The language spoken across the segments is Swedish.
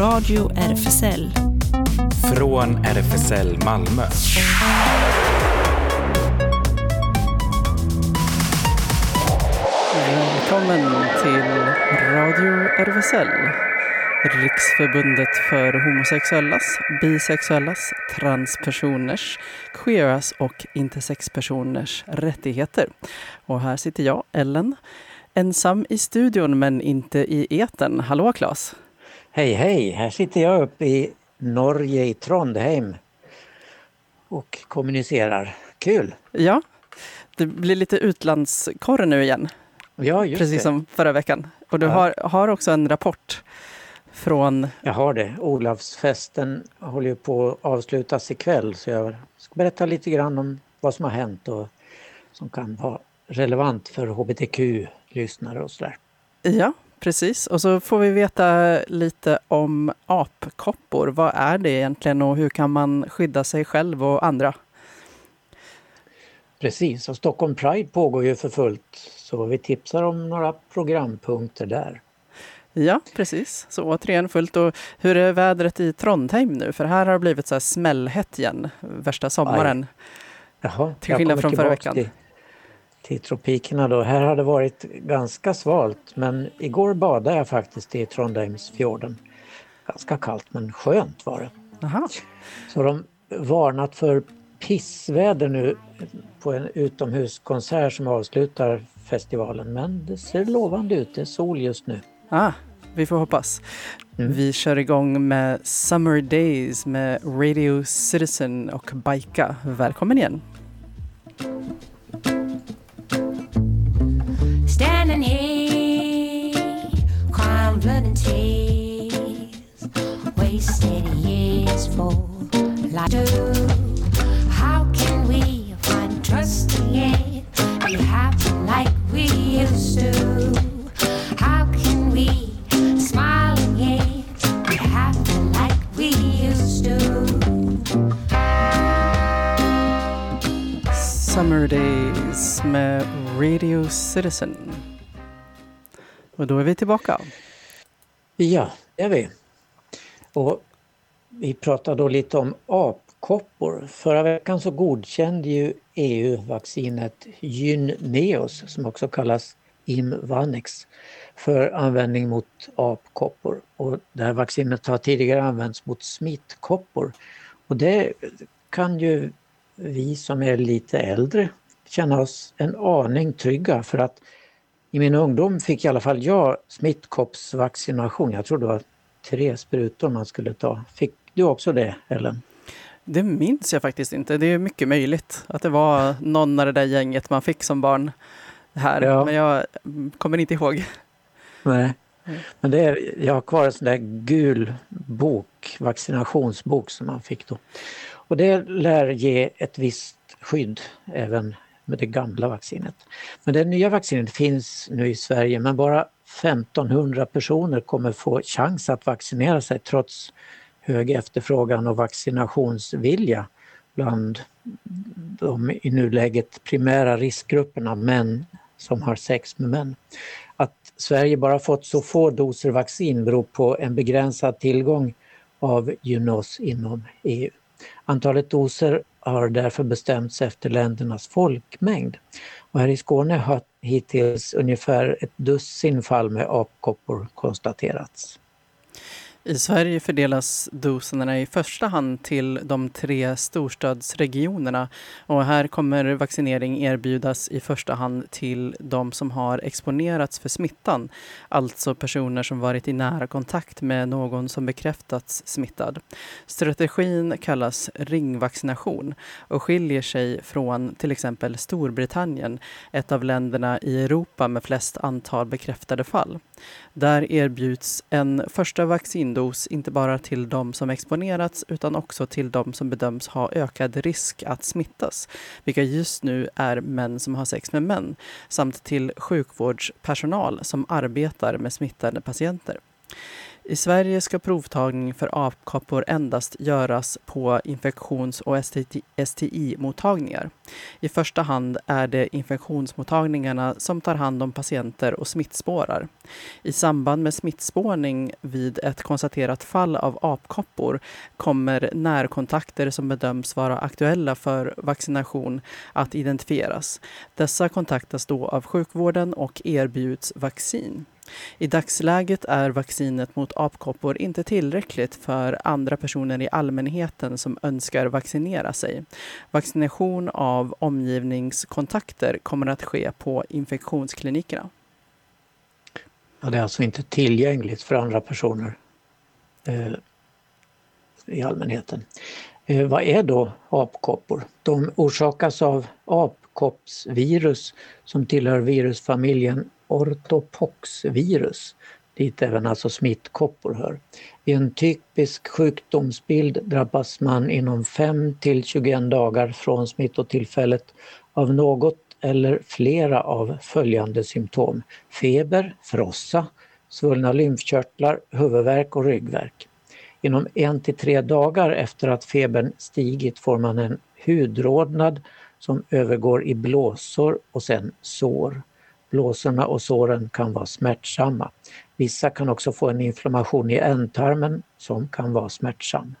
Radio RFSL. Från RFSL Malmö. Välkommen till Radio RFSL. Riksförbundet för homosexuellas, bisexuellas, transpersoners, queeras och intersexpersoners rättigheter. Och här sitter jag, Ellen, ensam i studion men inte i eten. Hallå Claes! Hej hej! Här sitter jag uppe i Norge i Trondheim och kommunicerar. Kul! Ja, det blir lite utlandskorre nu igen. Ja, just precis det. som förra veckan. Och du Ja. har, har också en rapport från... Jag har det. Olavsfesten håller ju på att avslutas ikväll så jag ska berätta lite grann om vad som har hänt och som kan vara relevant för hbtq-lyssnare och sådär. Ja, precis. Och så får vi veta lite om apkoppor. Vad är det egentligen och hur kan man skydda sig själv och andra? Precis, och Stockholm Pride pågår ju för fullt så vi tipsar om några programpunkter där. Ja, precis. Så återigen fullt. Och hur är vädret i Trondheim nu? För här har det blivit så här smällhett igen, värsta sommaren. Jaha, Till skillnad från förra veckan. Till, till tropikerna då. Här har det varit ganska svalt men igår badade jag faktiskt i Trondheimsfjorden. Ganska kallt men skönt var det. Aha. Så de varnat för pissväder nu på en utomhuskonsert som avslutar festivalen men det ser lovande ut, det är sol just nu. Ah, vi får hoppas. Mm. Vi kör igång med Summer Days med Radio Citizen och Baika. Välkommen igen! Years for life. How can we find trust again? Be happy like we used to. How can we smile again? Be happy like we used to. Summer Days med Radio Citizen. Och då är vi tillbaka. Ja, det är vi. Och vi pratade då lite om apkoppor. Förra veckan så godkände ju EU vaccinet Gynneos som också kallas Imvanex för användning mot apkoppor. Och det här vaccinet har tidigare använts mot smittkoppor. Och det kan ju vi som är lite äldre känna oss en aning trygga för att i min ungdom fick i alla fall jag smittkoppsvaccination. Jag tror det var tre sprutor man skulle ta. Fick du också det, Ellen? Det minns jag faktiskt inte. Det är mycket möjligt att det var någon av det där gänget man fick som barn här. Ja. Men jag mm, kommer inte ihåg. Nej. Mm. Men det är, jag har kvar en sån där gul bok, vaccinationsbok som man fick då. Och det lär ge ett visst skydd även med det gamla vaccinet. Men det nya vaccinet finns nu i Sverige men bara 1500 personer kommer få chans att vaccinera sig trots hög efterfrågan och vaccinationsvilja bland de i nuläget primära riskgrupperna, män som har sex med män. Att Sverige bara fått så få doser vaccin beror på en begränsad tillgång av Junos inom EU. Antalet doser har därför bestämts efter ländernas folkmängd. Och här i Skåne har hittills ungefär ett dussin fall med apkoppor konstaterats. I Sverige fördelas doserna i första hand till de tre storstadsregionerna och här kommer vaccinering erbjudas i första hand till de som har exponerats för smittan, alltså personer som varit i nära kontakt med någon som bekräftats smittad. Strategin kallas ringvaccination och skiljer sig från till exempel Storbritannien, ett av länderna i Europa med flest antal bekräftade fall. Där erbjuds en första dos inte bara till de som exponerats utan också till de som bedöms ha ökad risk att smittas, vilka just nu är män som har sex med män, samt till sjukvårdspersonal som arbetar med smittade patienter. I Sverige ska provtagning för apkoppor endast göras på infektions och STI-mottagningar. I första hand är det infektionsmottagningarna som tar hand om patienter och smittspårar. I samband med smittspårning vid ett konstaterat fall av apkoppor kommer närkontakter som bedöms vara aktuella för vaccination att identifieras. Dessa kontaktas då av sjukvården och erbjuds vaccin. I dagsläget är vaccinet mot apkoppor inte tillräckligt för andra personer i allmänheten som önskar vaccinera sig. Vaccination av omgivningskontakter kommer att ske på infektionsklinikerna. Ja, det är alltså inte tillgängligt för andra personer eh, i allmänheten. Eh, vad är då apkoppor? De orsakas av apkoppsvirus som tillhör virusfamiljen ortopoxvirus, dit även alltså smittkoppor hör. I en typisk sjukdomsbild drabbas man inom 5 till 21 dagar från smittotillfället av något eller flera av följande symptom. Feber, frossa, svullna lymfkörtlar, huvudvärk och ryggvärk. Inom 1 till 3 dagar efter att febern stigit får man en hudrodnad som övergår i blåsor och sen sår. Blåsorna och såren kan vara smärtsamma. Vissa kan också få en inflammation i ändtarmen som kan vara smärtsam.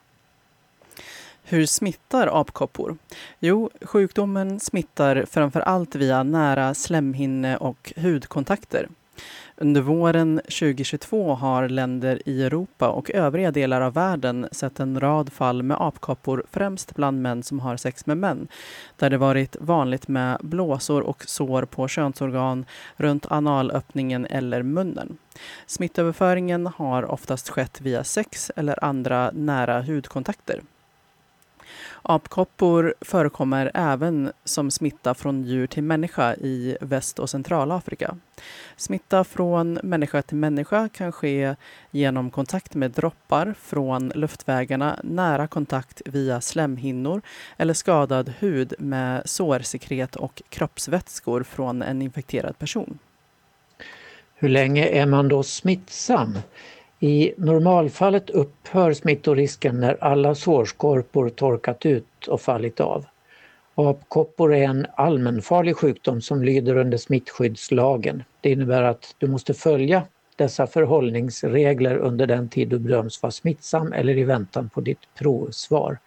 Hur smittar apkoppor? Jo, sjukdomen smittar framför allt via nära slemhinne och hudkontakter. Under våren 2022 har länder i Europa och övriga delar av världen sett en rad fall med apkoppor, främst bland män som har sex med män, där det varit vanligt med blåsor och sår på könsorgan, runt analöppningen eller munnen. Smittöverföringen har oftast skett via sex eller andra nära hudkontakter. Apkoppor förekommer även som smitta från djur till människa i Väst och Centralafrika. Smitta från människa till människa kan ske genom kontakt med droppar från luftvägarna, nära kontakt via slemhinnor eller skadad hud med sårsekret och kroppsvätskor från en infekterad person. Hur länge är man då smittsam? I normalfallet upphör smittorisken när alla sårskorpor torkat ut och fallit av. Apkoppor är en allmänfarlig sjukdom som lyder under smittskyddslagen. Det innebär att du måste följa dessa förhållningsregler under den tid du bedöms vara smittsam eller i väntan på ditt provsvar.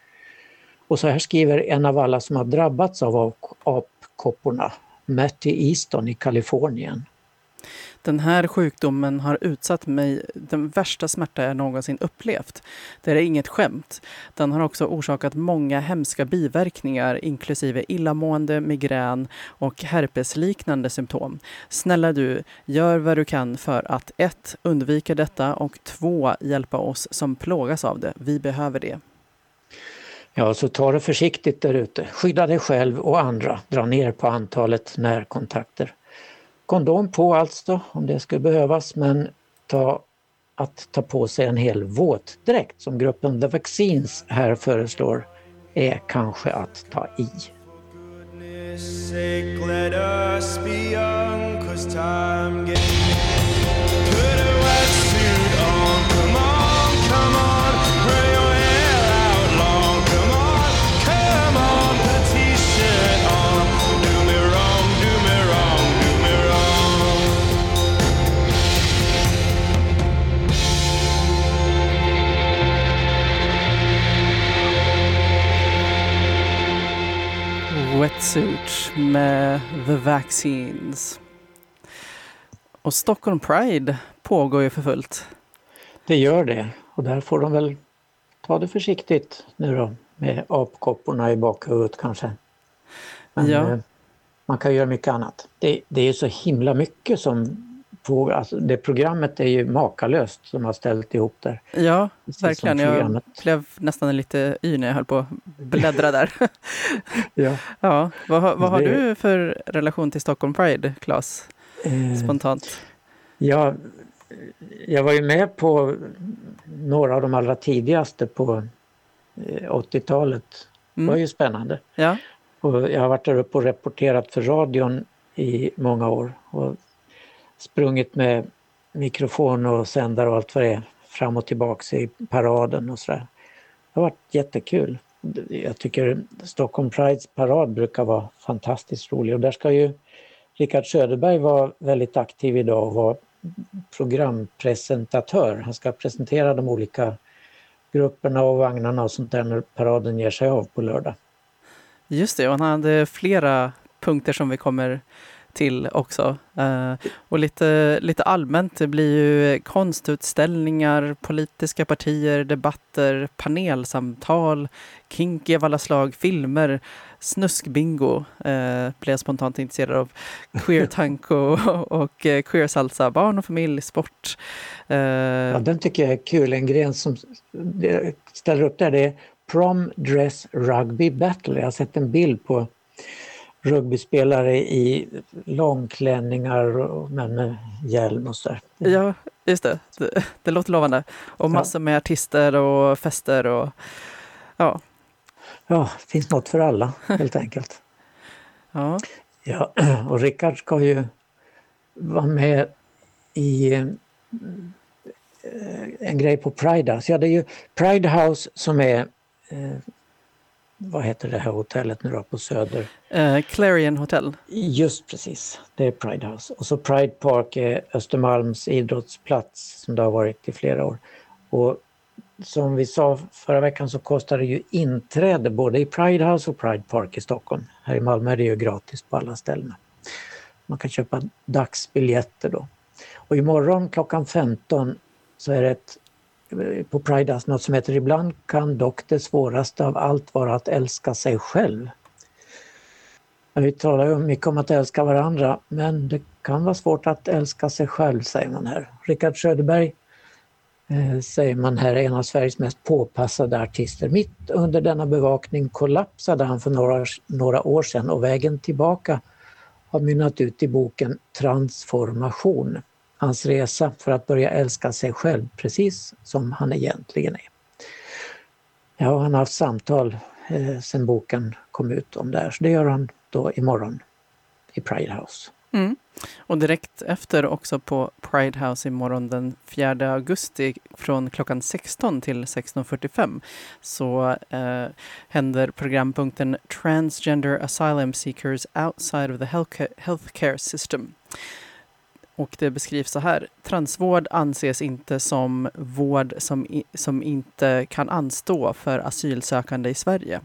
Och så här skriver en av alla som har drabbats av apkopporna, Matty Easton i Kalifornien. Den här sjukdomen har utsatt mig den värsta smärta jag någonsin upplevt. Det är inget skämt. Den har också orsakat många hemska biverkningar inklusive illamående, migrän och herpesliknande symptom. Snälla du, gör vad du kan för att 1. undvika detta och 2. hjälpa oss som plågas av det. Vi behöver det. Ja, så ta det försiktigt där ute. Skydda dig själv och andra. Dra ner på antalet närkontakter. Kondom på alltså om det skulle behövas men ta, att ta på sig en hel våtdräkt som gruppen The Vaccines här föreslår är kanske att ta i. Wetsuit med The Vaccines. Och Stockholm Pride pågår ju för fullt. Det gör det och där får de väl ta det försiktigt nu då med apkopporna i bakhuvudet kanske. Men ja. eh, man kan göra mycket annat. Det, det är så himla mycket som på, alltså det programmet är ju makalöst som har ställt ihop där. Ja, verkligen. Jag blev nästan lite yr när jag höll på att bläddra där. ja. ja. Vad, vad har det... du för relation till Stockholm Pride, Claes? Eh, Spontant. Ja, jag var ju med på några av de allra tidigaste på 80-talet. Eh, det var mm. ju spännande. Ja. Och jag har varit där uppe och rapporterat för radion i många år. Och sprungit med mikrofon och sändare och allt vad det är fram och tillbaks i paraden och sådär. Det har varit jättekul. Jag tycker Stockholm Prides parad brukar vara fantastiskt rolig och där ska ju Rickard Söderberg vara väldigt aktiv idag och vara programpresentatör. Han ska presentera de olika grupperna och vagnarna och sånt där när paraden ger sig av på lördag. Just det, och han hade flera punkter som vi kommer till också. Uh, och lite, lite allmänt, det blir ju konstutställningar, politiska partier, debatter, panelsamtal, kinky av alla slag, filmer, snuskbingo uh, blev jag spontant intresserad av. Queer tanko och, och uh, queer salsa, barn och familj, sport. ja, den tycker jag är kul. En gren som ställer upp där det är Prom Dress Rugby Battle. Jag har sett en bild på rugbyspelare i långklänningar och, men med hjälm och sådär. Ja, just det. det. det. låter lovande. Och massor med artister och fester och ja. Ja, det finns något för alla helt enkelt. ja. ja. Och Rickard ska ju vara med i eh, en grej på Pride House. Ja, det är ju Pride House som är eh, vad heter det här hotellet nu då på Söder? Uh, Clarion Hotel. Just precis, det är Pride House. Och så Pride Park är Östermalms idrottsplats som det har varit i flera år. Och som vi sa förra veckan så kostar det ju inträde både i Pride House och Pride Park i Stockholm. Här i Malmö är det ju gratis på alla ställen. Man kan köpa dagsbiljetter då. Och imorgon klockan 15 så är det ett på Pride något som heter Ibland kan dock det svåraste av allt vara att älska sig själv. Vi talar ju mycket om att älska varandra men det kan vara svårt att älska sig själv säger man här. Rickard Söderberg eh, säger man här är en av Sveriges mest påpassade artister. Mitt under denna bevakning kollapsade han för några, några år sedan och vägen tillbaka har mynnat ut i boken Transformation hans resa för att börja älska sig själv precis som han egentligen är. Ja, han har haft samtal eh, sen boken kom ut om det här, så det gör han då imorgon i Pride House. Mm. Och direkt efter också på Pride House imorgon den 4 augusti från klockan 16 till 16.45 så eh, händer programpunkten Transgender Asylum Seekers Outside of the Healthcare System. Och det beskrivs så här. Transvård anses inte som vård som, som inte kan anstå för asylsökande i Sverige.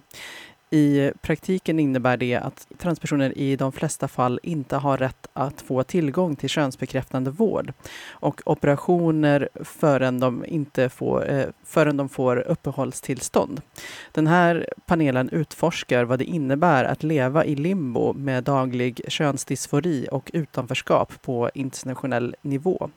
I praktiken innebär det att transpersoner i de flesta fall inte har rätt att få tillgång till könsbekräftande vård och operationer förrän de, inte får, eh, förrän de får uppehållstillstånd. Den här panelen utforskar vad det innebär att leva i limbo med daglig könsdysfori och utanförskap på internationell nivå.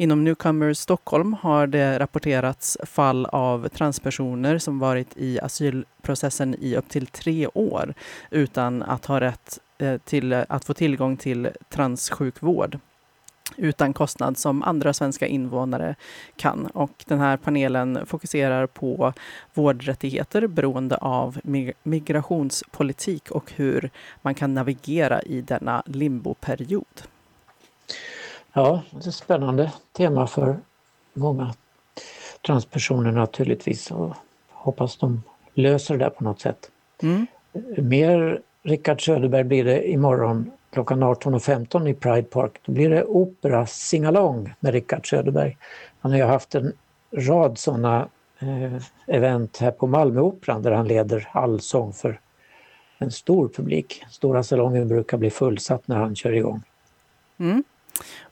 Inom Newcomers Stockholm har det rapporterats fall av transpersoner som varit i asylprocessen i upp till tre år utan att ha rätt eh, till eh, att få tillgång till transsjukvård utan kostnad som andra svenska invånare kan. Och den här panelen fokuserar på vårdrättigheter beroende av migrationspolitik och hur man kan navigera i denna limboperiod. Ja, det är ett spännande tema för många transpersoner naturligtvis och hoppas de löser det på något sätt. Mm. Mer Rickard Söderberg blir det imorgon klockan 18.15 i Pride Park. Då blir det opera singalong med Rickard Söderberg. Han har ju haft en rad sådana eh, event här på Malmöoperan där han leder allsång för en stor publik. Stora salongen brukar bli fullsatt när han kör igång. Mm.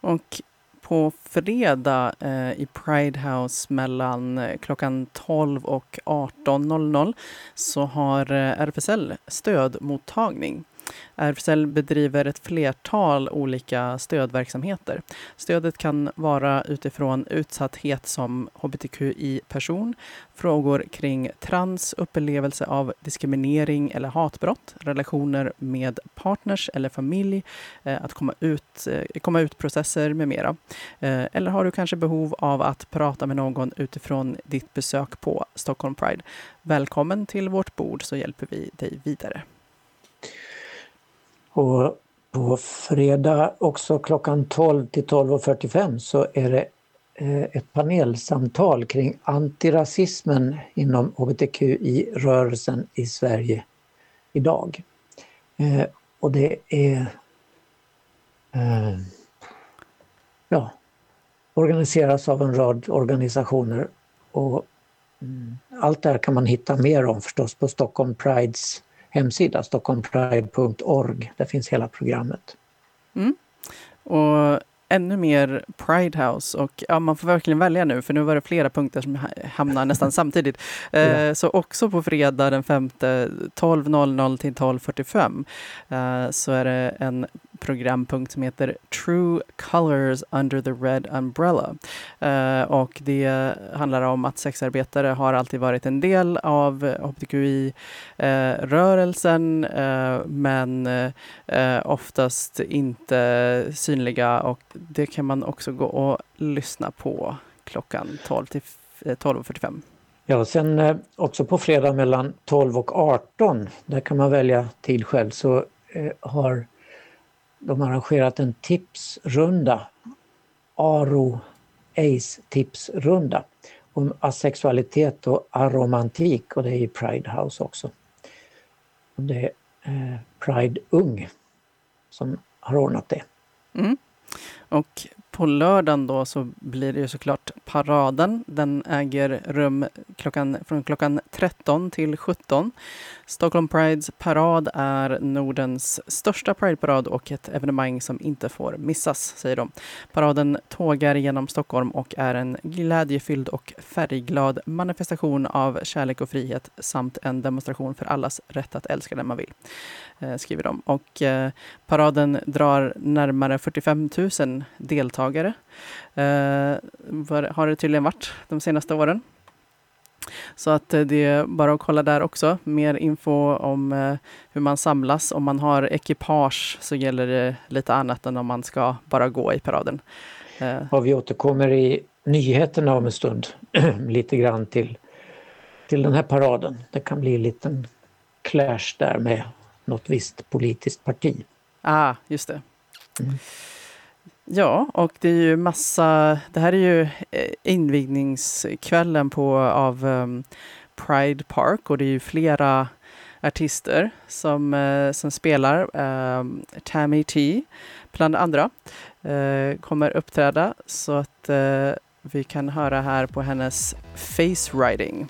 Och på fredag eh, i Pride House mellan eh, klockan 12 och 18.00 så har eh, RFSL stödmottagning. RFSL bedriver ett flertal olika stödverksamheter. Stödet kan vara utifrån utsatthet som hbtqi-person, frågor kring trans, upplevelse av diskriminering eller hatbrott, relationer med partners eller familj, eh, att komma ut, eh, komma ut-processer med mera. Eh, eller har du kanske behov av att prata med någon utifrån ditt besök på Stockholm Pride? Välkommen till vårt bord så hjälper vi dig vidare. Och på fredag också klockan 12 till 12.45 så är det eh, ett panelsamtal kring antirasismen inom hbtqi-rörelsen i Sverige idag. Eh, och det är eh, ja, organiseras av en rad organisationer och mm, allt det här kan man hitta mer om förstås på Stockholm Prides hemsida, stockholmpride.org. Där finns hela programmet. Mm. Och ännu mer Pride House och ja, man får verkligen välja nu för nu var det flera punkter som hamnar nästan samtidigt. Eh, ja. Så också på fredag den 5 12.00 till 12.45 eh, så är det en programpunkt som heter True Colors Under the Red Umbrella. Uh, och det handlar om att sexarbetare har alltid varit en del av hbtqi-rörelsen uh, eh, uh, men eh, oftast inte synliga och det kan man också gå och lyssna på klockan 12 till 12.45. Ja, sen också på fredag mellan 12 och 18, där kan man välja tid själv, så har de har arrangerat en tipsrunda, Aro Ace tipsrunda om asexualitet och aromantik och det är i Pride House också. Det är eh, Pride Ung som har ordnat det. Mm. Och på lördagen då så blir det ju såklart paraden. Den äger rum klockan, från klockan 13 till 17. Stockholm Prides parad är Nordens största Prideparad och ett evenemang som inte får missas, säger de. Paraden tågar genom Stockholm och är en glädjefylld och färgglad manifestation av kärlek och frihet samt en demonstration för allas rätt att älska den man vill, eh, skriver de. Och eh, paraden drar närmare 45 000 deltagare. Eh, har det tydligen varit de senaste åren. Så att eh, det är bara att kolla där också. Mer info om eh, hur man samlas. Om man har ekipage så gäller det lite annat än om man ska bara gå i paraden. Ja, vi återkommer i nyheterna om en stund lite grann till, till den här paraden. Det kan bli en liten clash där med något visst politiskt parti. Ah, just det. Mm. Ja, och det är ju massa, det här är ju eh, invigningskvällen på, av um, Pride Park och det är ju flera artister som, uh, som spelar. Um, Tammy T bland andra uh, kommer uppträda så att uh, vi kan höra här på hennes Face Riding.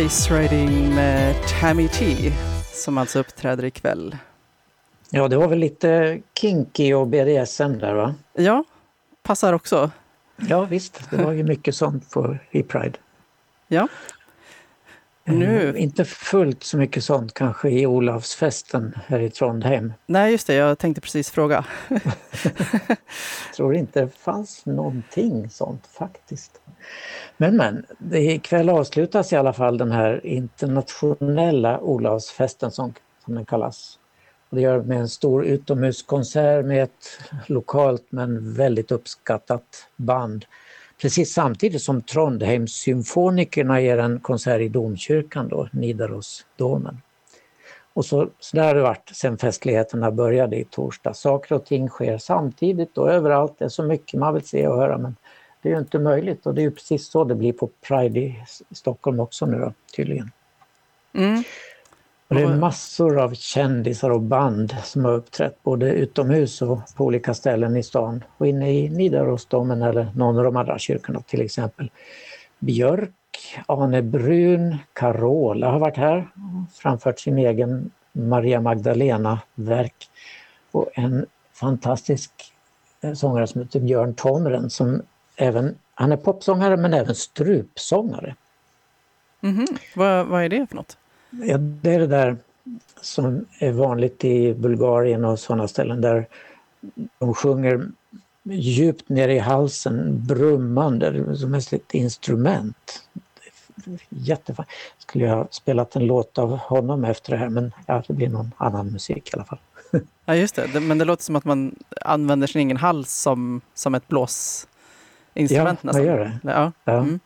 Face Riding med Tammy T som alltså uppträder ikväll. Ja, det var väl lite kinky och BDSM där va? Ja, passar också. Ja visst, det var ju mycket sånt på i Pride. Ja. Nu... Mm, inte fullt så mycket sånt kanske i Olavsfesten här i Trondheim. Nej, just det. Jag tänkte precis fråga. tror inte det fanns någonting sånt faktiskt. Men men, ikväll avslutas i alla fall den här internationella Olavsfesten som, som den kallas. Och det gör med en stor utomhuskonsert med ett lokalt men väldigt uppskattat band precis samtidigt som Trondheimssymfonikerna ger en konsert i domkyrkan då, Nidarosdomen. Och så, så där har det varit sedan festligheterna började i torsdag. Saker och ting sker samtidigt och överallt. Det är så mycket man vill se och höra men det är ju inte möjligt och det är ju precis så det blir på Pride i Stockholm också nu då, tydligen. Mm. Och det är massor av kändisar och band som har uppträtt både utomhus och på olika ställen i stan. Och inne i Nidarosdomen eller någon av de andra kyrkorna till exempel. Björk, Ane Brun, Carola har varit här och framfört sin egen Maria Magdalena-verk. Och en fantastisk eh, sångare som heter Björn Tomren som även, han är popsångare men även strupsångare. Mm -hmm. vad, vad är det för något? Ja, det är det där som är vanligt i Bulgarien och sådana ställen där de sjunger djupt ner i halsen, brummande, som ett instrument. Jättefint. Skulle jag ha spelat en låt av honom efter det här men ja, det blir någon annan musik i alla fall. Ja just det, men det låter som att man använder sin egen hals som, som ett blåsinstrument ja, nästan. Ja, gör det. Ja. Ja. Mm.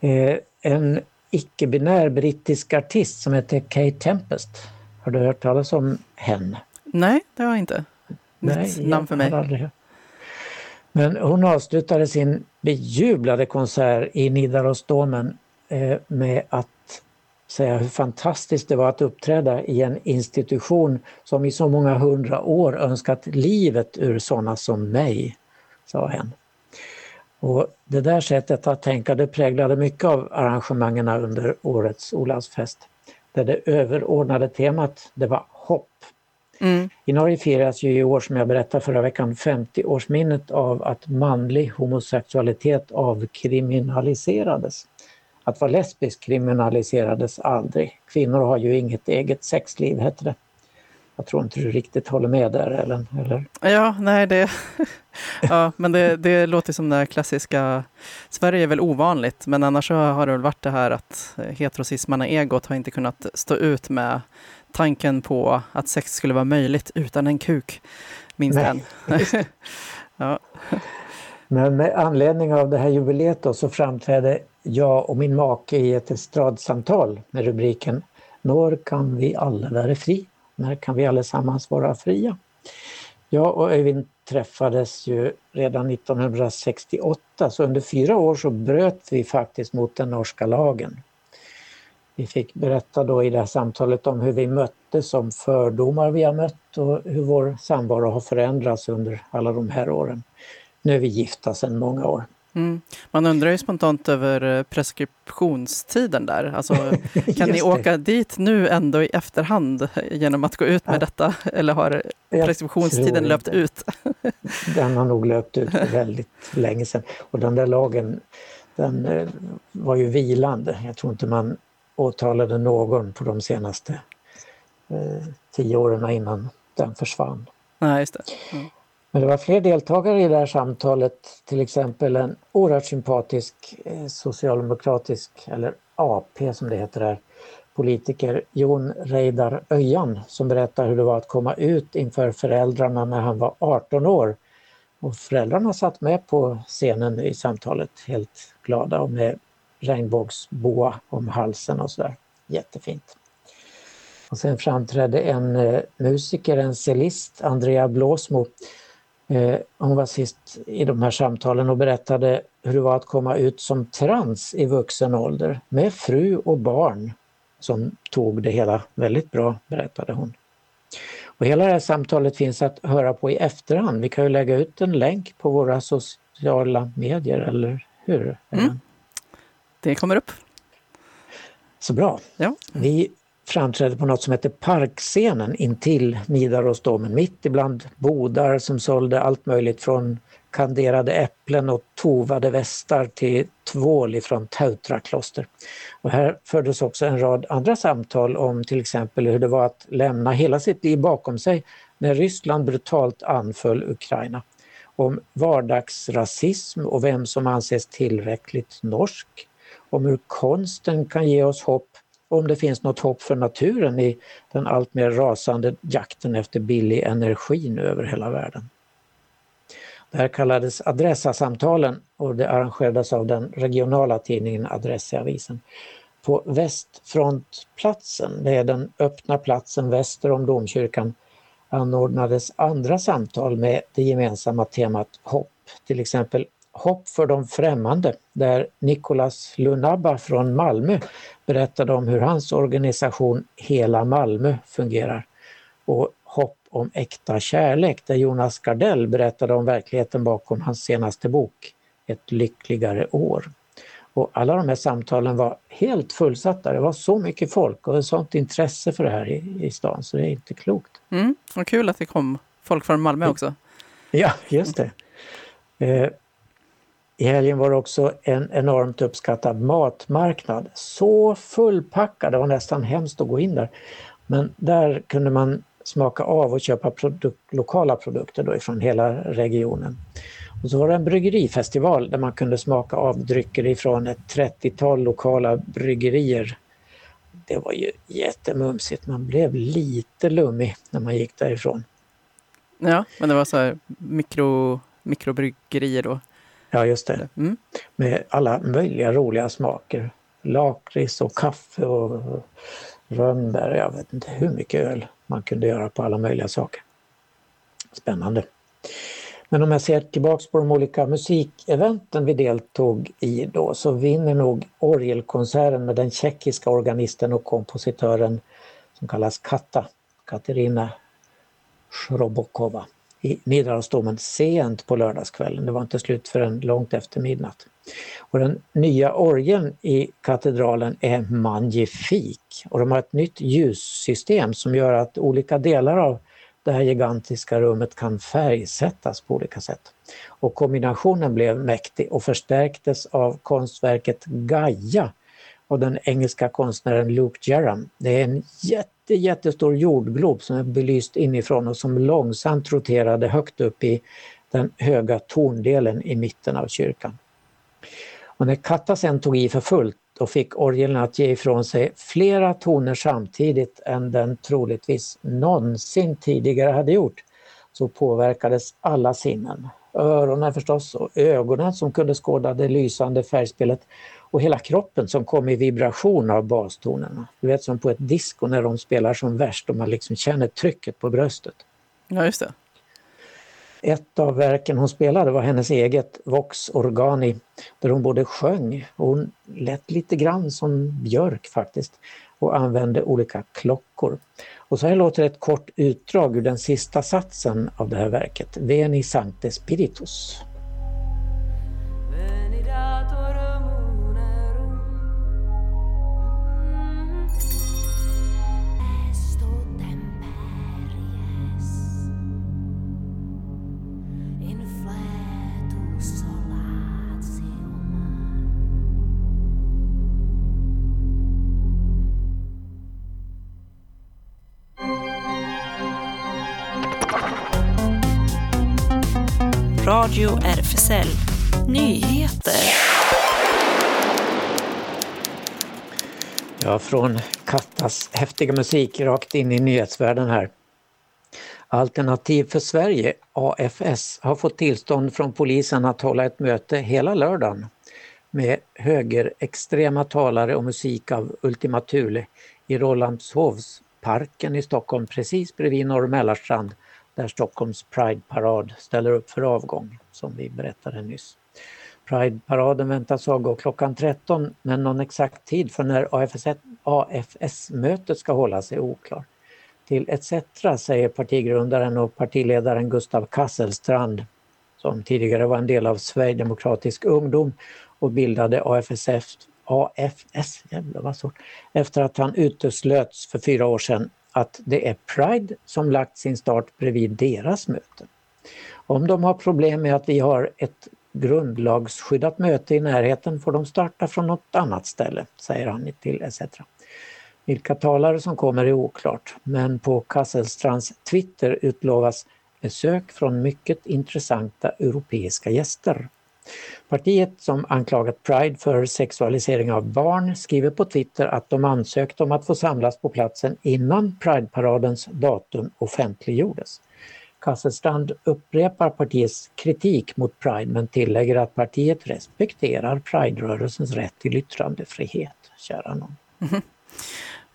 Eh, en icke-binär brittisk artist som heter Kate Tempest. Har du hört talas om henne? Nej, det har jag inte. Nytt Nej, namn för mig. aldrig. Men hon avslutade sin bejublade konsert i Nidarosdomen eh, med att säga hur fantastiskt det var att uppträda i en institution som i så många hundra år önskat livet ur sådana som mig, sa hen. Och det där sättet att tänka det präglade mycket av arrangemangen under årets Olavsfest. Där det överordnade temat det var hopp. Mm. I Norge firas ju i år, som jag berättade förra veckan, 50-årsminnet av att manlig homosexualitet avkriminaliserades. Att vara lesbisk kriminaliserades aldrig. Kvinnor har ju inget eget sexliv, hette det. Jag tror inte du riktigt håller med där, Ellen? Eller? Ja, nej det... ja, men det, det låter som det klassiska... Sverige är väl ovanligt, men annars så har det väl varit det här att heterosismarna egot har inte kunnat stå ut med tanken på att sex skulle vara möjligt utan en kuk, minst en. ja. Men med anledning av det här jubileet då, så framträdde jag och min make i ett estradsamtal med rubriken När kan vi alla vara fri? När kan vi allesammans vara fria? Jag och Öyvind träffades ju redan 1968 så under fyra år så bröt vi faktiskt mot den norska lagen. Vi fick berätta då i det här samtalet om hur vi möttes, om fördomar vi har mött och hur vår samvaro har förändrats under alla de här åren. Nu är vi gifta sedan många år. Mm. Man undrar ju spontant över eh, preskriptionstiden där. Alltså, kan ni åka dit nu ändå i efterhand genom att gå ut med Ja. detta? Eller har preskriptionstiden löpt inte. ut? Den har nog löpt ut för väldigt länge sedan. Och den där lagen den eh, var ju vilande. Jag tror inte man åtalade någon på de senaste eh, tio åren innan den försvann. Nej, just det. Mm. Men det var fler deltagare i det här samtalet, till exempel en oerhört sympatisk eh, socialdemokratisk, eller AP som det heter där, politiker Jon Reidar Öjan som berättar hur det var att komma ut inför föräldrarna när han var 18 år. Och föräldrarna satt med på scenen i samtalet helt glada och med regnbågsboa om halsen och sådär. Jättefint. Och sen framträdde en eh, musiker, en cellist, Andrea Blåsmo. Eh, hon var sist i de här samtalen och berättade hur det var att komma ut som trans i vuxen ålder med fru och barn som tog det hela väldigt bra, berättade hon. Och hela det här samtalet finns att höra på i efterhand. Vi kan ju lägga ut en länk på våra sociala medier, eller hur? Mm. Det kommer upp. Så bra. Ja. Vi framträdde på något som hette Parkscenen intill Nidarosdomen, mitt ibland bodar som sålde allt möjligt från kanderade äpplen och tovade västar till tvål ifrån Tautra kloster. Och här fördes också en rad andra samtal om till exempel hur det var att lämna hela sitt liv bakom sig när Ryssland brutalt anföll Ukraina. Om vardagsrasism och vem som anses tillräckligt norsk. Om hur konsten kan ge oss hopp om det finns något hopp för naturen i den alltmer rasande jakten efter billig energi nu över hela världen. Det här kallades Adressasamtalen och det arrangerades av den regionala tidningen Adressavisen. På Västfrontplatsen, det är den öppna platsen väster om domkyrkan, anordnades andra samtal med det gemensamma temat hopp. Till exempel Hopp för de främmande där Nicolas Lunabba från Malmö berättade om hur hans organisation Hela Malmö fungerar. Och Hopp om äkta kärlek där Jonas Gardell berättade om verkligheten bakom hans senaste bok Ett lyckligare år. Och alla de här samtalen var helt fullsatta. Det var så mycket folk och sånt intresse för det här i, i stan så det är inte klokt. Mm. Vad kul att det kom folk från Malmö också. Ja, just det. Eh, i helgen var det också en enormt uppskattad matmarknad. Så fullpackad, det var nästan hemskt att gå in där. Men där kunde man smaka av och köpa produk lokala produkter då ifrån hela regionen. Och så var det en bryggerifestival där man kunde smaka av drycker ifrån ett 30-tal lokala bryggerier. Det var ju jättemumsigt, man blev lite lummig när man gick därifrån. Ja, men det var så här mikro, mikrobryggerier då? Ja, just det. Mm. Med alla möjliga roliga smaker. Lakrits och kaffe och rönnbär. Jag vet inte hur mycket öl man kunde göra på alla möjliga saker. Spännande. Men om jag ser tillbaks på de olika musikeventen vi deltog i då så vinner nog orgelkonserten med den tjeckiska organisten och kompositören som kallas Katta, Katerina Shrobokova i Nidarosdomen sent på lördagskvällen. Det var inte slut förrän långt efter midnatt. Och den nya orgeln i katedralen är magnifik och de har ett nytt ljussystem som gör att olika delar av det här gigantiska rummet kan färgsättas på olika sätt. Och kombinationen blev mäktig och förstärktes av konstverket Gaia och den engelska konstnären Luke Jerram. Det är en jätte, jättestor jordglob som är belyst inifrån och som långsamt roterade högt upp i den höga torndelen i mitten av kyrkan. Och när Katta sen tog i för fullt och fick orgeln att ge ifrån sig flera toner samtidigt än den troligtvis någonsin tidigare hade gjort så påverkades alla sinnen. Öronen förstås och ögonen som kunde skåda det lysande färgspelet och hela kroppen som kom i vibration av bastonerna. Du vet som på ett disco när de spelar som värst och man liksom känner trycket på bröstet. Ja, just det. Ett av verken hon spelade var hennes eget Vox Organi där hon både sjöng och hon lät lite grann som Björk faktiskt och använde olika klockor. Och så här låter ett kort utdrag ur den sista satsen av det här verket, Veni Sancte Spiritus. Radio RFSL Nyheter. Ja, från Kattas häftiga musik rakt in i nyhetsvärlden här. Alternativ för Sverige, AFS, har fått tillstånd från polisen att hålla ett möte hela lördagen med högerextrema talare och musik av Ultima Thule i Rålambshovsparken i Stockholm precis bredvid Norr Mälarstrand där Stockholms Pride-parad ställer upp för avgång, som vi berättade nyss. Pride-paraden väntas avgå klockan 13 men någon exakt tid för när AFS-mötet ska hållas är oklar. Till ETC säger partigrundaren och partiledaren Gustav Kasselstrand som tidigare var en del av Sverigedemokratisk ungdom och bildade AFSF, AFS jävlar vad svårt, efter att han uteslöts för fyra år sedan att det är Pride som lagt sin start bredvid deras möte. Om de har problem med att vi har ett grundlagsskyddat möte i närheten får de starta från något annat ställe, säger han till ETC. Vilka talare som kommer är oklart, men på Kasselstrands Twitter utlovas besök från mycket intressanta europeiska gäster. Partiet som anklagat Pride för sexualisering av barn skriver på Twitter att de ansökt om att få samlas på platsen innan Prideparadens datum offentliggjordes. Kasselstrand upprepar partiets kritik mot Pride men tillägger att partiet respekterar Pride-rörelsens rätt till yttrandefrihet. Kära någon. Mm.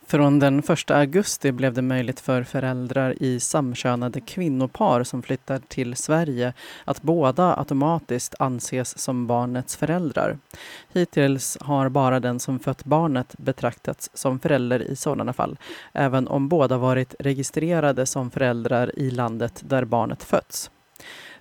Från den 1 augusti blev det möjligt för föräldrar i samkönade kvinnopar som flyttar till Sverige att båda automatiskt anses som barnets föräldrar. Hittills har bara den som fött barnet betraktats som förälder i sådana fall, även om båda varit registrerade som föräldrar i landet där barnet fötts.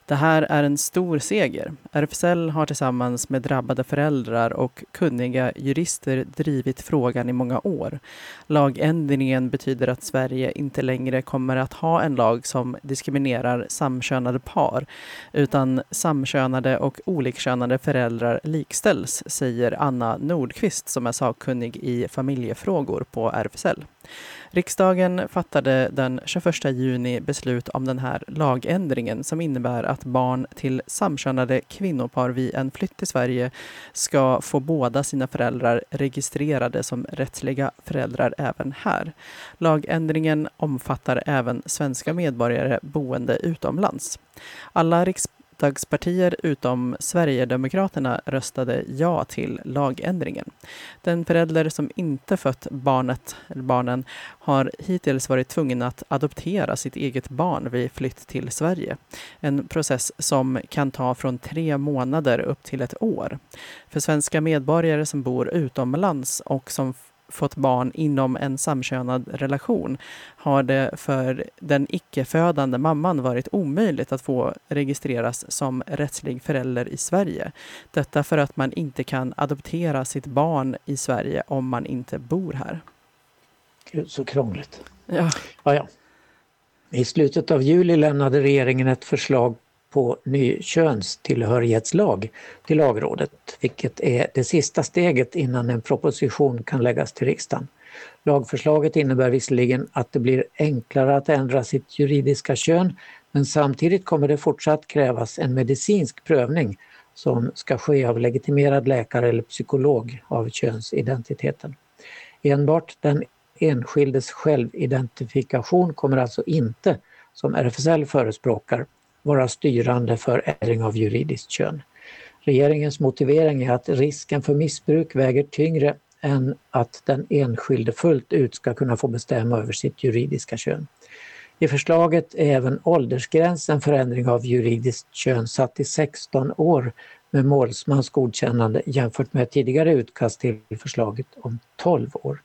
Det här är en stor seger. RFSL har tillsammans med drabbade föräldrar och kunniga jurister drivit frågan i många år. Lagändringen betyder att Sverige inte längre kommer att ha en lag som diskriminerar samkönade par, utan samkönade och olikkönade föräldrar likställs, säger Anna Nordqvist som är sakkunnig i familjefrågor på RFSL. Riksdagen fattade den 21 juni beslut om den här lagändringen som innebär att barn till samkönade kvinnopar vid en flytt till Sverige ska få båda sina föräldrar registrerade som rättsliga föräldrar även här. Lagändringen omfattar även svenska medborgare boende utomlands. Alla riks riksdagspartier utom Sverigedemokraterna röstade ja till lagändringen. Den förälder som inte fött barnet, eller barnen har hittills varit tvungen att adoptera sitt eget barn vid flytt till Sverige. En process som kan ta från tre månader upp till ett år. För svenska medborgare som bor utomlands och som fått barn inom en samkönad relation har det för den icke-födande mamman varit omöjligt att få registreras som rättslig förälder i Sverige. Detta för att man inte kan adoptera sitt barn i Sverige om man inte bor här. Gud, så krångligt. Ja. Ja, ja. I slutet av juli lämnade regeringen ett förslag på ny könstillhörighetslag till lagrådet, vilket är det sista steget innan en proposition kan läggas till riksdagen. Lagförslaget innebär visserligen att det blir enklare att ändra sitt juridiska kön, men samtidigt kommer det fortsatt krävas en medicinsk prövning som ska ske av legitimerad läkare eller psykolog av könsidentiteten. Enbart den enskildes självidentifikation kommer alltså inte, som RFSL förespråkar, vara styrande för ändring av juridiskt kön. Regeringens motivering är att risken för missbruk väger tyngre än att den enskilde fullt ut ska kunna få bestämma över sitt juridiska kön. I förslaget är även åldersgränsen för ändring av juridiskt kön satt till 16 år med målsmans godkännande jämfört med tidigare utkast till förslaget om 12 år.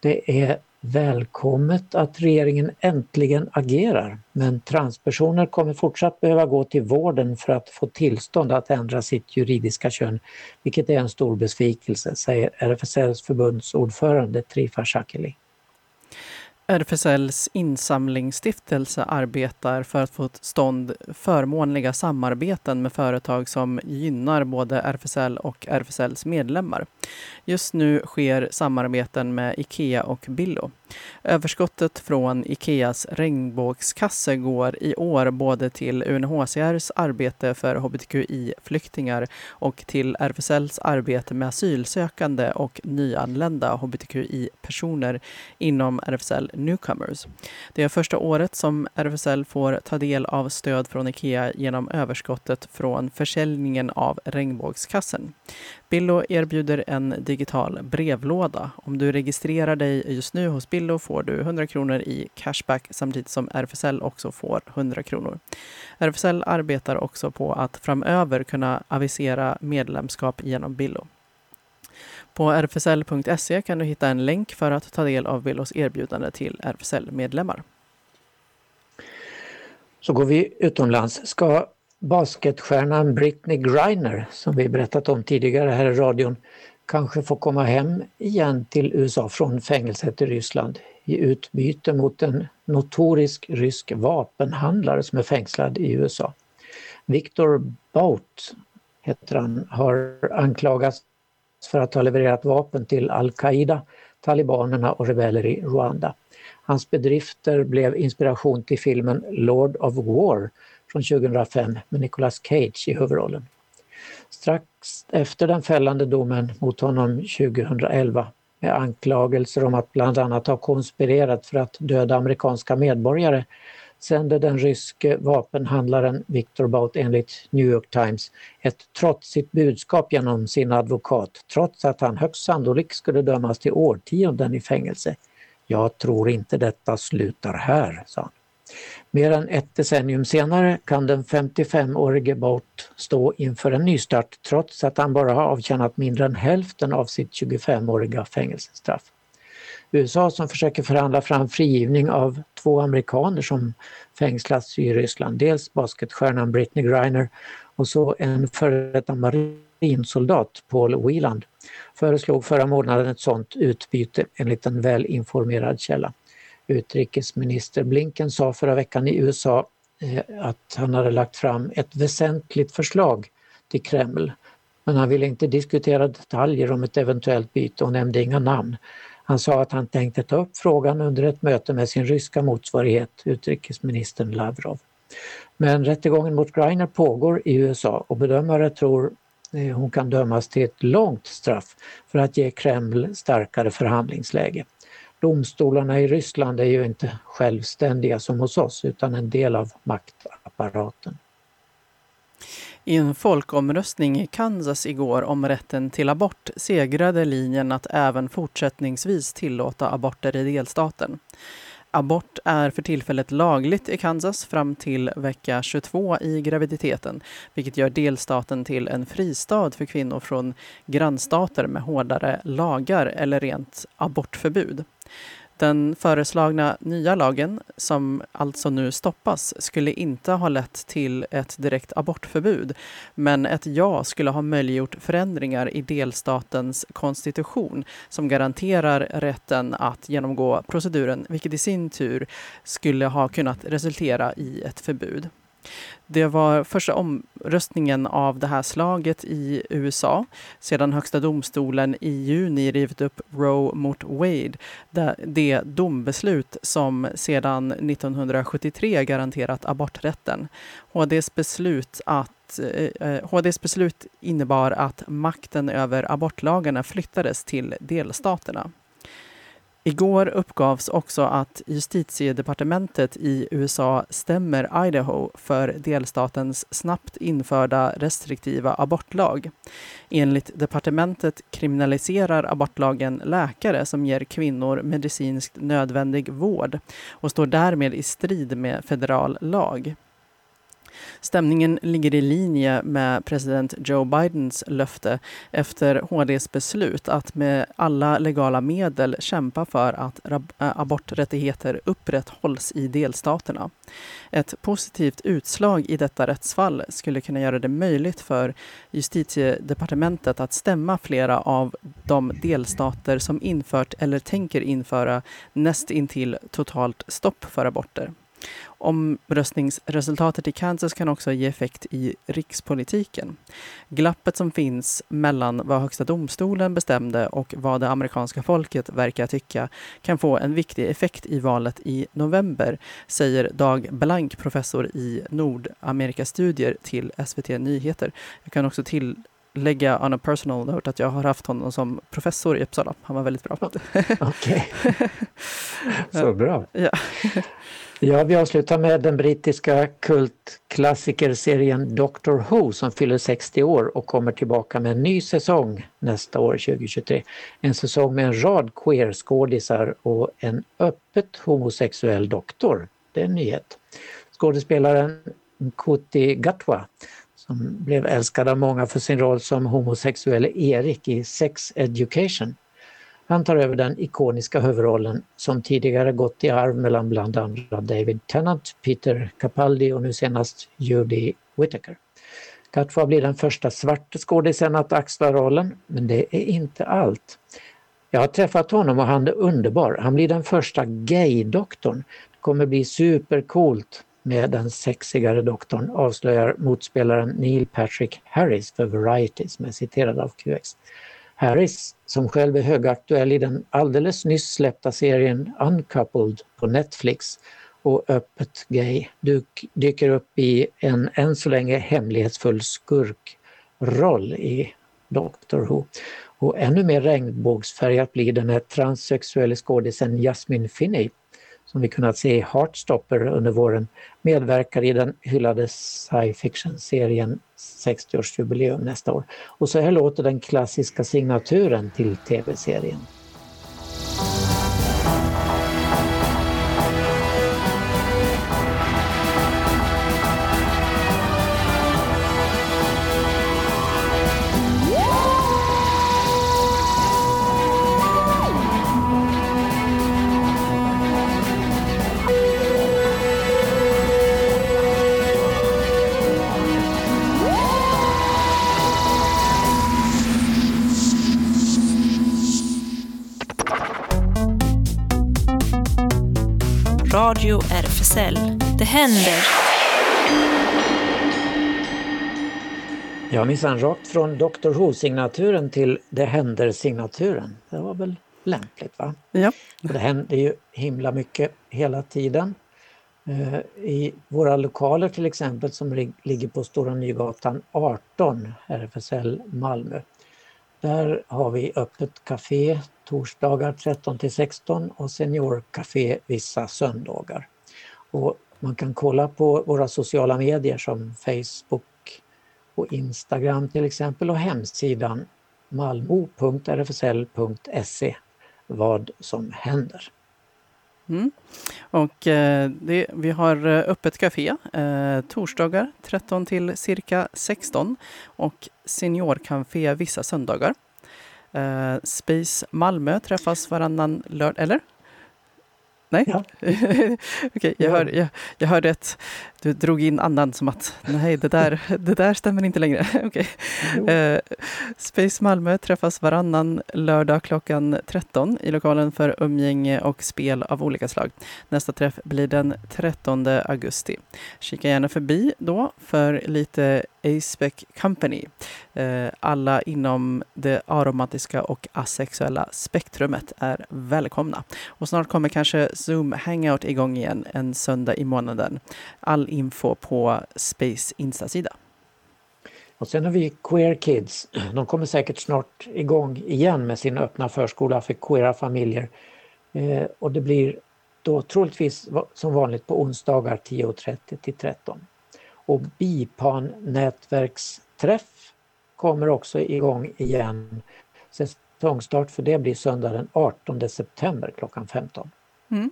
Det är välkommet att regeringen äntligen agerar men transpersoner kommer fortsatt behöva gå till vården för att få tillstånd att ändra sitt juridiska kön, vilket är en stor besvikelse, säger RFSLs förbundsordförande Trifa Shakeli. RFSLs insamlingsstiftelse arbetar för att få till stånd förmånliga samarbeten med företag som gynnar både RFSL och RFSLs medlemmar. Just nu sker samarbeten med Ikea och Billo. Överskottet från Ikeas regnbågskasse går i år både till UNHCRs arbete för hbtqi-flyktingar och till RFSLs arbete med asylsökande och nyanlända hbtqi-personer inom RFSL Newcomers. Det är första året som RFSL får ta del av stöd från Ikea genom överskottet från försäljningen av regnbågskassen. Billo erbjuder en digital brevlåda. Om du registrerar dig just nu hos Billo får du 100 kronor i cashback samtidigt som RFSL också får 100 kronor. RFSL arbetar också på att framöver kunna avisera medlemskap genom Billo. På rfsl.se kan du hitta en länk för att ta del av Billos erbjudande till RFSL-medlemmar. Så går vi utomlands. Ska basketstjärnan Britney Griner, som vi berättat om tidigare här i radion, kanske får komma hem igen till USA från fängelset i Ryssland i utbyte mot en notorisk rysk vapenhandlare som är fängslad i USA. Viktor Bout heter han, har anklagats för att ha levererat vapen till al-Qaida, talibanerna och rebeller i Rwanda. Hans bedrifter blev inspiration till filmen Lord of War från 2005 med Nicolas Cage i huvudrollen. Strax efter den fällande domen mot honom 2011 med anklagelser om att bland annat ha konspirerat för att döda amerikanska medborgare sände den ryske vapenhandlaren Viktor Bout enligt New York Times ett trotsigt budskap genom sin advokat trots att han högst sannolikt skulle dömas till årtionden i fängelse. Jag tror inte detta slutar här, sa han. Mer än ett decennium senare kan den 55-årige Boat stå inför en nystart trots att han bara har avtjänat mindre än hälften av sitt 25-åriga fängelsestraff. USA som försöker förhandla fram frigivning av två amerikaner som fängslats i Ryssland. Dels basketstjärnan Britney Griner och så en före detta marinsoldat, Paul Whelan, föreslog förra månaden ett sådant utbyte enligt en välinformerad källa. Utrikesminister Blinken sa förra veckan i USA eh, att han hade lagt fram ett väsentligt förslag till Kreml. Men han ville inte diskutera detaljer om ett eventuellt byte och nämnde inga namn. Han sa att han tänkte ta upp frågan under ett möte med sin ryska motsvarighet, utrikesministern Lavrov. Men rättegången mot Greiner pågår i USA och bedömare tror eh, hon kan dömas till ett långt straff för att ge Kreml starkare förhandlingsläge. Domstolarna i Ryssland är ju inte självständiga som hos oss utan en del av maktapparaten. I en folkomröstning i Kansas igår om rätten till abort segrade linjen att även fortsättningsvis tillåta aborter i delstaten. Abort är för tillfället lagligt i Kansas fram till vecka 22 i graviditeten, vilket gör delstaten till en fristad för kvinnor från grannstater med hårdare lagar eller rent abortförbud. Den föreslagna nya lagen, som alltså nu stoppas, skulle inte ha lett till ett direkt abortförbud, men ett ja skulle ha möjliggjort förändringar i delstatens konstitution som garanterar rätten att genomgå proceduren, vilket i sin tur skulle ha kunnat resultera i ett förbud. Det var första omröstningen av det här slaget i USA sedan Högsta domstolen i juni rivit upp Roe mot Wade, det dombeslut som sedan 1973 garanterat aborträtten. HDs beslut att eh, eh, HDs beslut innebar att makten över abortlagarna flyttades till delstaterna. Igår uppgavs också att justitiedepartementet i USA stämmer Idaho för delstatens snabbt införda restriktiva abortlag. Enligt departementet kriminaliserar abortlagen läkare som ger kvinnor medicinskt nödvändig vård och står därmed i strid med federal lag. Stämningen ligger i linje med president Joe Bidens löfte efter HDs beslut att med alla legala medel kämpa för att eh, aborträttigheter upprätthålls i delstaterna. Ett positivt utslag i detta rättsfall skulle kunna göra det möjligt för justitiedepartementet att stämma flera av de delstater som infört eller tänker införa näst intill totalt stopp för aborter. Omröstningsresultatet i Kansas kan också ge effekt i rikspolitiken. Glappet som finns mellan vad Högsta domstolen bestämde och vad det amerikanska folket verkar tycka kan få en viktig effekt i valet i november, säger Dag Blank, professor i Nordamerikastudier till SVT Nyheter. Jag kan också till lägga on a personal note att jag har haft honom som professor i Uppsala. Han var väldigt bra. Okej. Så bra. Ja. Ja, vi avslutar med den brittiska kultklassikerserien Doctor Who som fyller 60 år och kommer tillbaka med en ny säsong nästa år, 2023. En säsong med en rad queer-skådisar och en öppet homosexuell doktor. Det är en nyhet. Skådespelaren Kuti Gatwa som blev älskad av många för sin roll som homosexuell Erik i Sex Education han tar över den ikoniska huvudrollen som tidigare gått i arv mellan bland andra David Tennant, Peter Capaldi och nu senast Judy Whittaker. Gatwa blir den första svarta skådisen att axla rollen, men det är inte allt. Jag har träffat honom och han är underbar. Han blir den första gay-doktorn. Det kommer bli supercoolt med den sexigare doktorn, avslöjar motspelaren Neil Patrick Harris för Variety som är citerad av QX. Harris, som själv är högaktuell i den alldeles nyss släppta serien Uncoupled på Netflix och öppet gay, dyker upp i en än så länge hemlighetsfull skurkroll i Doctor Who. Och ännu mer regnbågsfärgat blir den här transsexuella skådisen Jasmine Finney som vi kunnat se i Heartstopper under våren medverkar i den hyllade sci fiction-serien 60-årsjubileum nästa år. Och så här låter den klassiska signaturen till tv-serien. RFSL. Det händer. Ja minsann, rakt från Dr Who-signaturen till Det händer-signaturen. Det var väl lämpligt. Va? Ja. Och det händer ju himla mycket hela tiden. Eh, I våra lokaler till exempel som lig- ligger på Stora Nygatan 18, RFSL Malmö. Där har vi öppet café torsdagar 13 till 16 och seniorcafé vissa söndagar. Och man kan kolla på våra sociala medier som Facebook och Instagram till exempel och hemsidan malmo.rfsl.se vad som händer. Mm. Och eh, det, vi har eh, öppet café eh, torsdagar 13 till cirka 16 och seniorcafé vissa söndagar. Eh, Space Malmö träffas varannan lördag, eller? Nej? Ja. Okej, jag, hör, jag, jag hörde att du drog in andan som att nej, det där, det där stämmer inte längre. Jo. Eh, Space Malmö träffas varannan lördag klockan 13 i lokalen för umgänge och spel av olika slag. Nästa träff blir den 13 augusti. Kika gärna förbi då för lite Aspec Company. Eh, alla inom det aromatiska och asexuella spektrumet är välkomna. Och snart kommer kanske Zoom Hangout igång igen en söndag i månaden. All info på Space Insta-sida. Och sen har vi Queer Kids. De kommer säkert snart igång igen med sin öppna förskola för queera familjer. Eh, och det blir då troligtvis som vanligt på onsdagar 10.30 till 13. Och Bipan nätverksträff kommer också igång igen. Säsongstart för det blir söndag den 18 september klockan 15. Mm.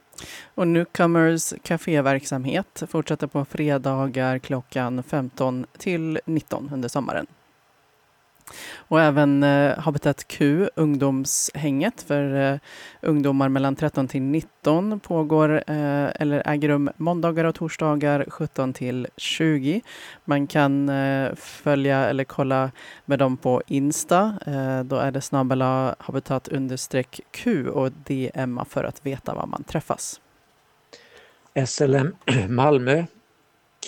Och Newcomers kaféverksamhet fortsätter på fredagar klockan 15 till 19 under sommaren. Och även eh, Habitat Q, ungdomshänget för eh, ungdomar mellan 13 till 19 pågår eh, eller äger rum måndagar och torsdagar 17 till 20. Man kan eh, följa eller kolla med dem på Insta. Eh, då är det snabbela habitat understreck Q och DMa för att veta var man träffas. SLM Malmö,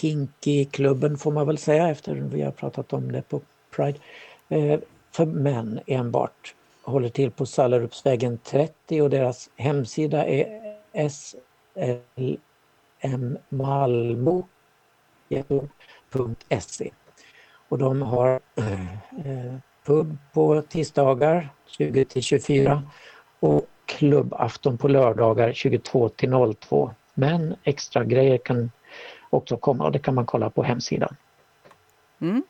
Kinky-klubben får man väl säga efter vi har pratat om det på Pride. Eh, för män enbart. Håller till på Sallerupsvägen 30 och deras hemsida är slmmalmo.se. Och de har eh, pub på tisdagar 20 till 24 och klubbafton på lördagar 22 till 02. Men extra grejer kan också komma och det kan man kolla på hemsidan. Mm.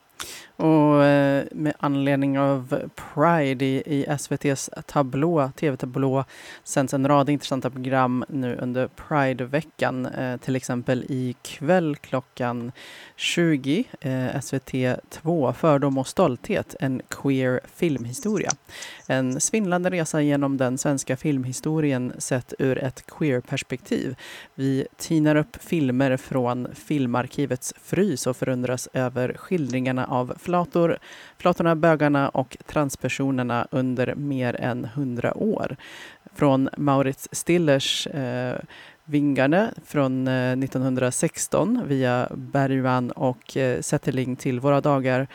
Och eh, med anledning av Pride i, i SVTs tablå, tv-tablå sänds en rad intressanta program nu under Pride-veckan. Eh, till exempel ikväll klockan 20, eh, SVT 2, Fördom och stolthet, en queer filmhistoria. En svindlande resa genom den svenska filmhistorien sett ur ett queer-perspektiv. Vi tinar upp filmer från Filmarkivets frys och förundras över skildringarna av flator, flatorna, bögarna och transpersonerna under mer än hundra år. Från Maurits Stillers eh, Vingarne från eh, 1916 via Bergman och eh, Zetterling till våra dagar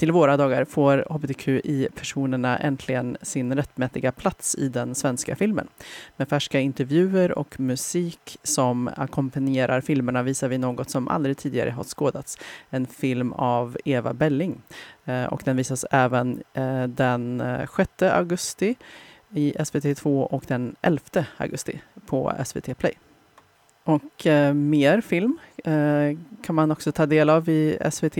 till våra dagar får hbtqi-personerna äntligen sin rättmätiga plats i den svenska filmen. Med färska intervjuer och musik som ackompanjerar filmerna visar vi något som aldrig tidigare har skådats. En film av Eva Belling. Eh, och den visas även eh, den eh, 6 augusti i SVT2 och den 11 augusti på SVT Play. Och eh, mer film eh, kan man också ta del av i SVT.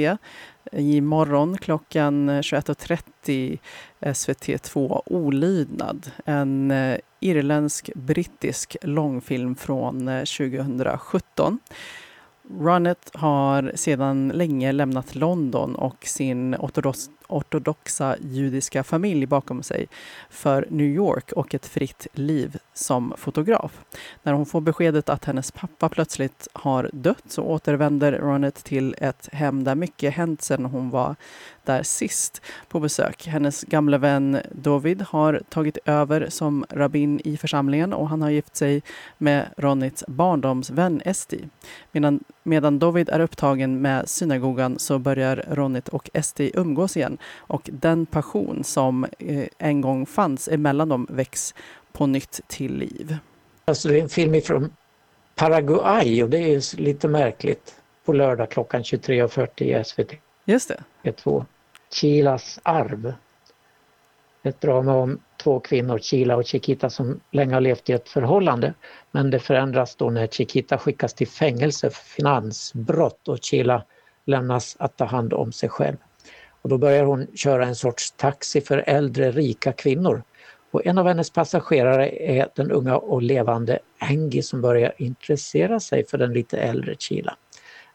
i morgon klockan eh, 21.30 eh, SVT2 Olydnad. En eh, irländsk-brittisk långfilm från eh, 2017. Runnet har sedan länge lämnat London och sin ortodox, ortodoxa judiska familj bakom sig för New York och ett fritt liv som fotograf. När hon får beskedet att hennes pappa plötsligt har dött så återvänder Ronet till ett hem där mycket hänt sedan hon var där sist på besök. Hennes gamla vän David har tagit över som rabbin i församlingen och han har gift sig med Ronnits barndomsvän Esti. Medan, medan David är upptagen med synagogan så börjar Ronnit och Esti umgås igen och den passion som eh, en gång fanns emellan dem väcks på nytt till liv. Alltså det är en film från Paraguay och det är lite märkligt. På lördag klockan 23.40 i SVT. Just det. P2. Chilas arv. Ett drama om två kvinnor, Chila och Chiquita, som länge har levt i ett förhållande. Men det förändras då när Chiquita skickas till fängelse för finansbrott och Chila lämnas att ta hand om sig själv. Och då börjar hon köra en sorts taxi för äldre rika kvinnor. Och en av hennes passagerare är den unga och levande Angie som börjar intressera sig för den lite äldre Chila.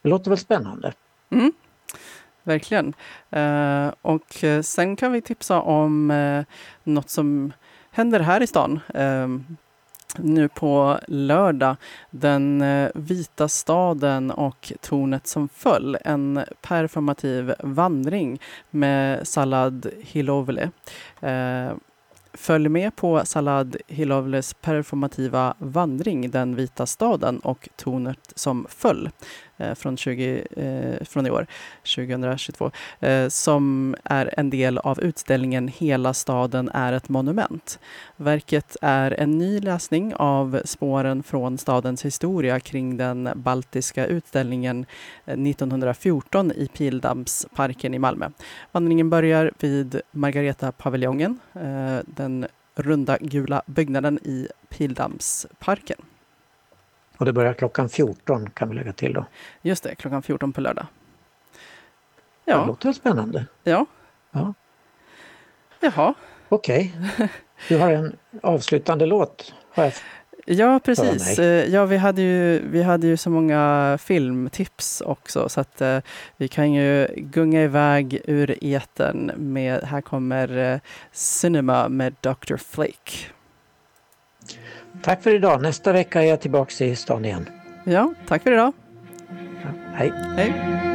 Det låter väl spännande? Mm, verkligen. Eh, och eh, sen kan vi tipsa om eh, något som händer här i stan. Nu på lördag, Den eh, vita staden och tornet som föll. En performativ vandring med Salad Hilovle. Eh, Följ med på Salad Hilovles performativa vandring Den vita staden och tornet som föll Eh, från, 20, eh, från i år, 2022, eh, som är en del av utställningen Hela staden är ett monument. Verket är en ny läsning av spåren från stadens historia kring den baltiska utställningen 1914 i Pildammsparken i Malmö. Vandringen börjar vid Margareta-paviljongen, den runda gula byggnaden i Pildammsparken. Och det börjar klockan 14 kan vi lägga till då. Just det, klockan 14 på lördag. Ja. Det låter spännande. Ja. ja. Jaha. Okej. Okay. Du har en avslutande låt. Har Ja, precis. Eh, ja, vi, hade ju, vi hade ju så många filmtips också så att uh, vi kan ju gunga iväg ur eten med, här kommer uh, Cinema med Dr. Flake. Tack för idag. Nästa vecka är jag tillbaka i stan igen. Ja, tack för idag. Ja, hej. Hej.